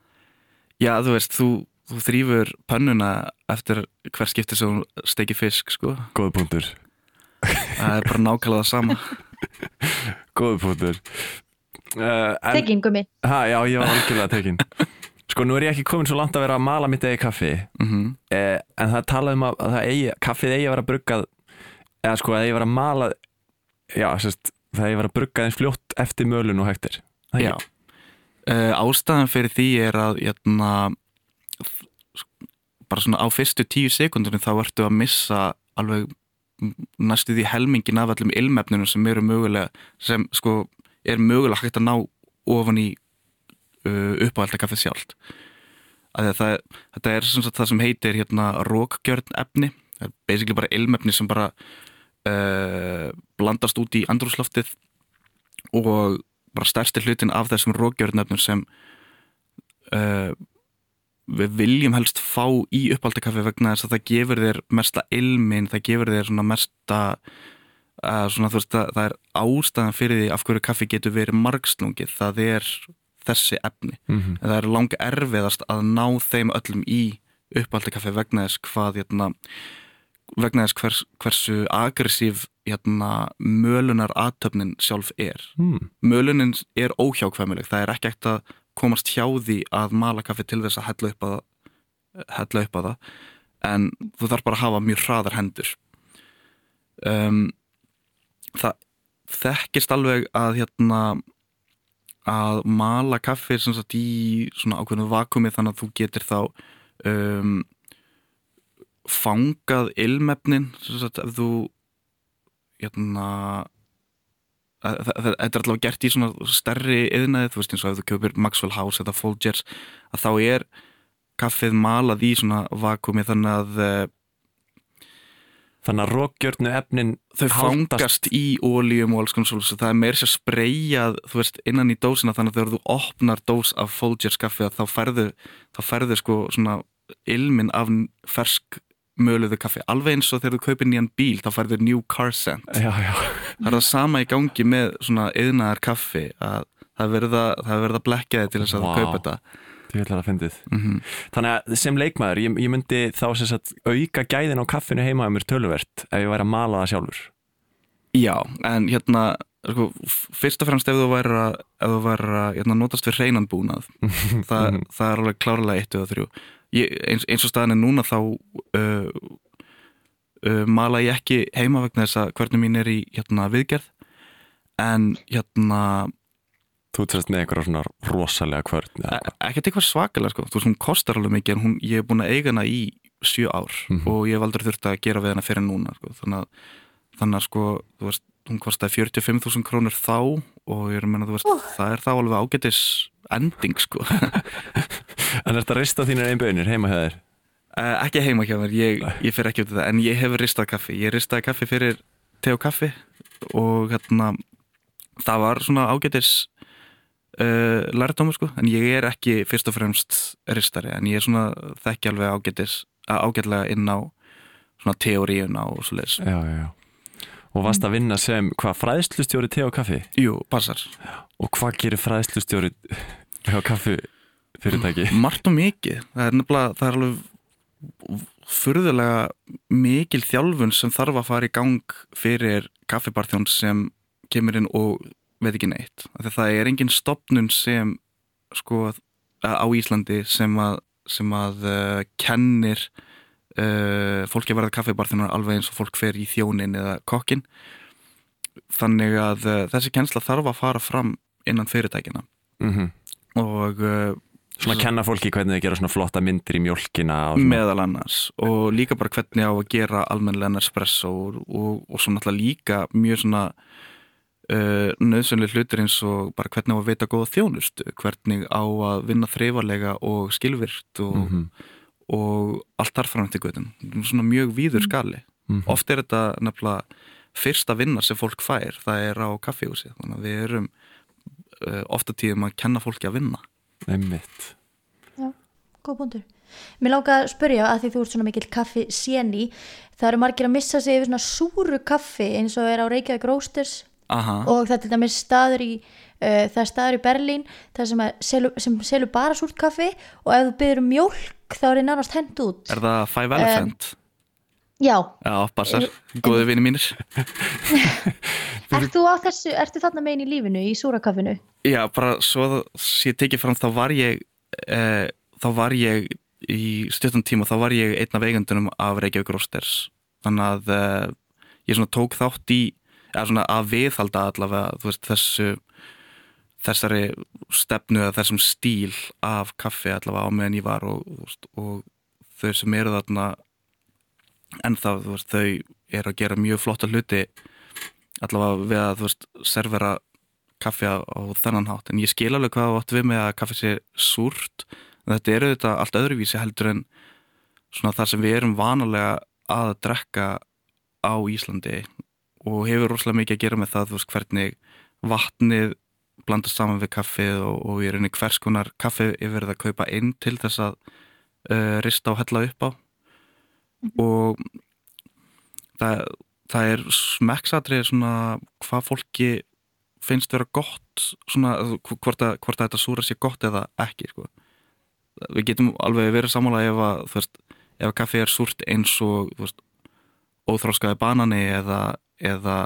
Já, þú veist, þú, þú þrýfur pönnuna eftir hver skipti sem steki fisk, sko. Góðu punktur. Það er bara nákvæmlega það sama. Góðu punktur. Uh, Tekin, gummi. Já, ég var algjörlega tekin Sko, nú er ég ekki komin svo langt að vera að mala mitt eða kaffi mm -hmm. eh, en það talaði um að, að eigi, kaffið eigi að vera bruggað eða sko að ég var að mala já, sérst, það ég var að brugga eins fljótt eftir mölun og hægtir Já, uh, ástæðan fyrir því er að jæna, hérna, bara svona á fyrstu tíu sekundunum þá ertu að missa alveg næstu því helmingin af allum ilmefninu sem eru mögulega sem sko er mögulega hægt að ná ofan í uh, uppáhald að kaffið sjálft það, þetta er sem sagt, það sem heitir hérna rókgjörn efni. Það er basically bara ilmefni sem bara uh, blandast út í andrúsloftið og bara stærsti hlutin af þessum rókjörnöfnum sem uh, við viljum helst fá í uppaldakaffi vegna þess að það gefur þér mesta ilmin, það gefur þér mesta uh, svona, veist, það, það er ástæðan fyrir því af hverju kaffi getur verið margslungið. Það er þessi efni. Mm -hmm. það er langa erfiðast að ná þeim öllum í uppaldakaffi vegna þess hvað hérna vegna þess hvers, hversu agressív hérna, mölunar aðtöfnin sjálf er. Mm. mölunin er óhjákvæmuleg það er ekki ekkert að komast hjá því að mala kaffi til þess að hella upp að, hella upp að það. En þú þarf bara að hafa mjög hraðar hendur. Um, það þekkist alveg að hérna að mala kaffi í svona ákveðinu vakumi þannig að þú getur þá um, fangað ilmefnin ef þú jæna, þetta er alltaf gert í svona stærri yðnaði, þú veist eins og ef þú köpir Maxwell House eða Folgers að þá er kaffið malað í svona vakumi þannig að eh, Þannig að rókjörnu efnin þau fangast í óljum og alls konar svolítið, það er meir sér spreyjað þú veist, innan í dósina þannig að þegar þú opnar dós af Folgers kaffi þá færðu, þá færðu sko svona ilmin af fersk möluðu kaffi, alveg eins og þegar þú kaupir nýjan bíl þá færður new car scent já, já. það er það sama í gangi með svona yðnaðar kaffi að það verða að blekja þig til þess að wow. þú kaupa þetta mm -hmm. þannig að sem leikmaður ég, ég myndi þá sagt, auka gæðin á kaffinu heima um mér töluvert ef ég væri að mala það sjálfur. Já, en hérna sko, fyrst og fremst ef þú væri að, að hérna, notast við hreinanbúnað það, það er alveg klárlega eitt og þrjú. Ég, eins, eins og staðin er núna þá uh, uh, mala ég ekki heima vegna þess að hvernig mín er í hérna, viðgerð. En hérna Þú trefst með einhverja svona rosalega kvörn e Ekkert eitthvað svakalega sko, þú veist hún kostar alveg mikið en hún, ég hef búin að eiga hana í sjö ár mm -hmm. og ég hef aldrei þurft að gera við hana fyrir núna sko. þannig að, þannig að sko, þú veist hún kostiði 45.000 krónur þá og ég er að menna, þú veist, uh. það er þá alveg ágætis ending sko En er þetta rista þínir einn bönir heima hjá þér? Uh, ekki heima hjá þér, ég, ég fyrir ekki út af það en ég hefur ristað kaffi, ég ristaði kaffi fyrir te og kaffi og hérna það var svona ágætis uh, lærdómur sko. En ég er ekki fyrst og fremst ristari en ég er svona þekki alveg ágætis ágætlega inn á svona teóriuna og svo leiðis Já, já, já. Og varst að vinna sem hvað fræðslustjóri te og kaffi? Jú, passar. Og hvað gerir fræðslustjóri te og kaffi fyrirtæki? Mart og mikið, það er nefnilega það er alveg fyrðulega mikil þjálfun sem þarf að fara í gang fyrir kaffibarþjón sem kemur inn og veit ekki neitt. Það er engin stopnun sem sko á Íslandi sem að, sem að uh, kennir uh, fólki að verða kaffibarþunar alveg eins og fólk fer í þjónin eða kokkin þannig að uh, þessi kennsla þarf að fara fram innan fyrirtækina mm -hmm. og Svona að kenna fólki hvernig þau gera svona flotta myndir í mjölkina Meðal annars. Og líka bara hvernig á að gera almennilega espresso og, og, og svona alltaf líka mjög svona uh, nöðsynlega hlutir eins og bara hvernig á að veita góða þjónust hvernig á að vinna þreyfarlega og skilvirt og, mm -hmm. og allt þar fram til götun svona mjög víður skali mm -hmm. oft er þetta nefnilega fyrsta vinna sem fólk fær, það er á kaffihúsi þannig að við erum uh, ofta tíðum að kenna fólki að vinna Einmitt. Já, góð búndur. Mér láka að spurja að því þú ert svona mikil kaffi séni, það eru margir að missa sig yfir svona súru kaffi eins og er á Reykjavík Roasters Aha. og það er til dæmis staður í uh, það er staður í Berlín sem, selu, sem selur bara súrt kaffi og ef þú byrður um mjölk þá er það nánast hend út. Er það Five Elephant? Um, já. Já, passar, góði vini mínir. Ertu, þessu, ertu þarna megin í lífinu, í súrakaffinu? Já, bara svo ég tekið fram þá var ég eh, þá var ég í stjórnum tíma þá var ég einn af eigandunum af Reykjavík Rósters þannig að eh, ég svona tók þátt í eða svona að viðhalda allavega veist, þessu þessari stefnu eða þessum stíl af kaffi allavega á meðan ég var og, og, og þau sem eru þarna en þá veist, þau eru að gera mjög flotta hluti allavega við að veist servera kaffi á þennan hátt. En ég skil alveg hvað átt við með að kaffi sé súrt. Þetta eru þetta allt öðruvísi heldur en svona þar sem við erum vanalega að drekka á Íslandi og hefur rosalega mikið að gera með það þú veist hvernig vatnið blandast saman við kaffið og, og er einnig hvers konar kaffið ég verið að kaupa inn til þess að uh, rista og hella upp á og það það er smekksatrið svona hvað fólki finnst vera gott svona hvort að, hvort að þetta súra sé gott eða ekki sko. við getum alveg verið samála ef að veist, ef að kaffi er súrt eins og veist, óþróskaði banani eða eða,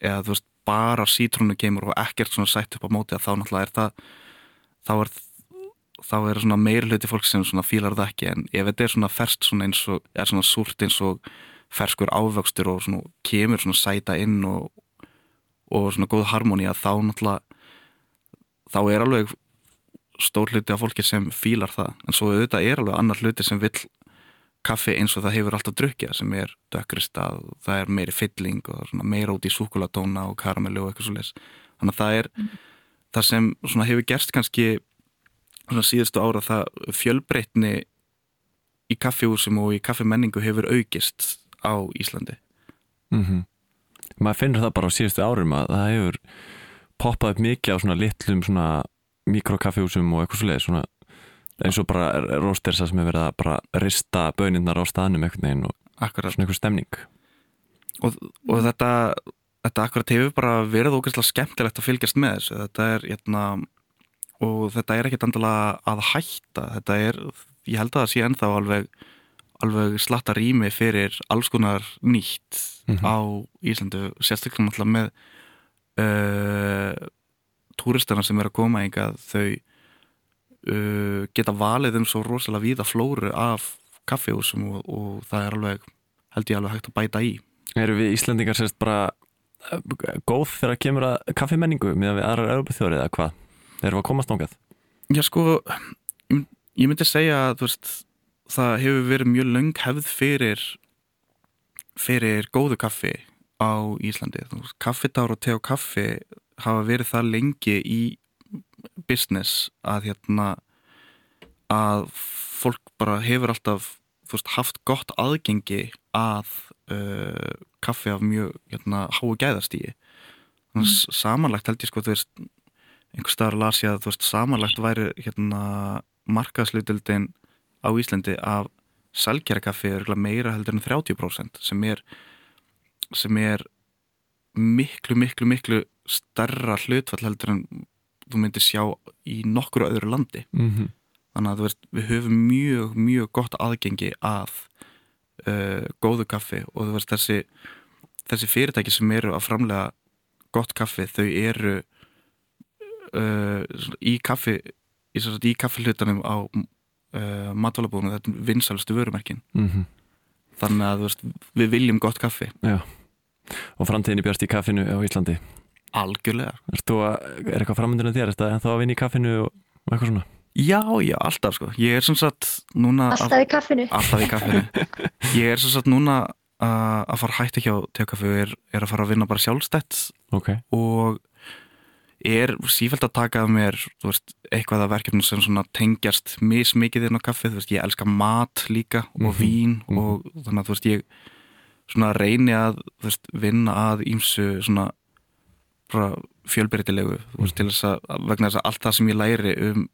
eða veist, bara sítrúnu kemur og ekkert svona sætt upp á móti að þá náttúrulega er það þá er þá er svona meir hluti fólk sem svona fílar það ekki. En ef þetta er svona ferst svona eins og er svona súrt eins og ferskur ávöxtur og svona, kemur svona sæta inn og, og svona góð harmoni að þá náttúrulega þá er alveg stór hluti af fólki sem fílar það. En svo auðvitað er alveg annar hluti sem vil kaffi eins og það hefur alltaf drukkja sem er dökkrista, það er meiri fylling og meira út í súkulatóna og karamellu og eitthvað svo les þannig að það er mm. það sem hefur gerst kannski síðustu ára það fjölbreytni í kaffihúsum og í kaffimenningu hefur aukist á Íslandi mm -hmm. maður finnur það bara á síðustu árum að það hefur poppað upp mikið á svona litlum svona mikrokaffihúsum og eitthvað svoleið svona eins og bara róstersa sem hefur verið að bara rista bönirnar á staðnum eitthvað neginn og akkurat. svona eitthvað stemning og, og þetta þetta akkurat hefur bara verið ógeðslega skemmtilegt að fylgjast með þessu þetta er hérna og þetta er ekkert andala að hætta þetta er, ég held að það sé ennþá alveg alveg slatta rými fyrir alls konar nýtt mm -hmm. á Íslandu sérstaklega með uh, túristana sem er að koma einhvað þau uh, geta valið um svo rosalega víða flóru af kaffihúsum og, og það er alveg held ég alveg hægt að bæta í Eru við Íslandingar sérst bara uh, góð þegar að kemur að kaffimenningu með að við aðrar Europafjórið eða hvað? Erum við að komast nángað? Já sko, ég myndi segja að veist það hefur verið mjög löng hefð fyrir fyrir góðu kaffi á Íslandi kaffitár og te og kaffi hafa verið það lengi í business að hérna að fólk bara hefur alltaf veist, haft gott aðgengi að uh, kaffi af mjög hérna, háu gæðastígi mm. samanlagt held ég sko veist, einhver staðar las ég að veist, samanlagt væri hérna, markaðslutildin á Íslandi af salgjarakaffi er meira heldur en 30% sem er sem er miklu, miklu, miklu starra hlutfall heldur en þú myndir sjá í nokkru öðru landi mm -hmm. þannig að veist, við höfum mjög, mjög gott aðgengi að uh, góðu kaffi og veist, þessi, þessi fyrirtæki sem eru að framlega gott kaffi þau eru uh, í kaffi í, í kaffi hlutanum á uh, matvælabúðunum, þetta er vinsalstu vörumerkin mm -hmm. þannig að veist, við viljum gott kaffi Já. og framtíðin í björst í kaffinu á Íslandi algjörlega að, er eitthvað framöndinu þér, er þetta ennþá að vinna í kaffinu og eitthvað svona? Já, já, alltaf sko ég er sem sagt núna alltaf í kaffinu alltaf í kaffinu ég er sem sagt núna uh, að fara hætti hjá tegkaffi og er, er að fara að vinna bara sjálfstætt okay. og er sífælt að taka að mér veist, eitthvað af verkefni sem tengjast mismikið inn á kaffið, veist, ég elska mat líka og mm -hmm. vín mm -hmm. og þannig að veist, ég reyni að vinna að ímsu fjölbyrjtilegu mm -hmm. til þess að vegna þess að allt það sem ég læri um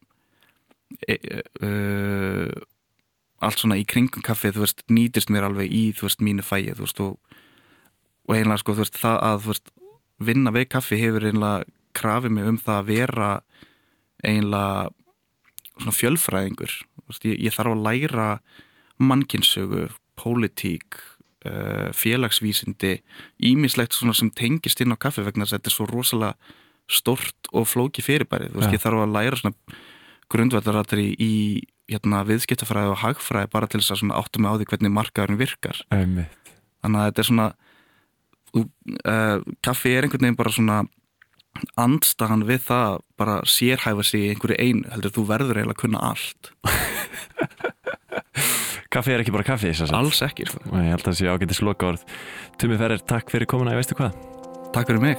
e, e, allt svona í kringum kaffið nýtist mér alveg í mínu fæið og, og einlega sko það að vinna við kaffi hefur einlega krafið mig um það að vera einlega svona fjölfræðingur ég, ég þarf að læra mannkinsögu, pólitík félagsvísindi ímislegt svona sem tengist inn á kaffi vegna þess að þetta er svo rosalega stort og flóki fyrirbæri ja. ég þarf að læra svona grundvæðaratri í hérna, viðskiptafræði og hagfræði bara til þess að áttum með á því hvernig markaðurinn virkar Æmitt. þannig að þetta er svona uh, kaffi er einhvern veginn bara svona andstaðan við það bara sérhæfa sig í einhverju einu heldur þú verður eiginlega að kunna allt Kaffi er ekki bara kaffi Alls ekki sko. Ég held að það sé ágættis loka orð Tumi Ferrer, takk fyrir komuna, ég veistu hvað Takk fyrir mig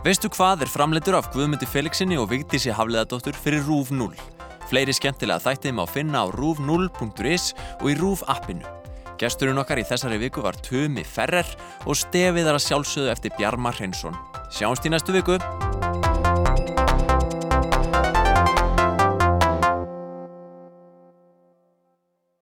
Veistu hvað er framleitur af Guðmundi Felixinni og Vigdísi Hafleðadóttur fyrir RÚF 0 Fleiri skemmtilega þættið má finna á rúf0.is og í rúf appinu. Gesturinn okkar í þessari viku var Tumi Ferrer og stefið þar að sjálfsögðu eftir Bjarmar Hreinsson. Sjáumst í næstu viku.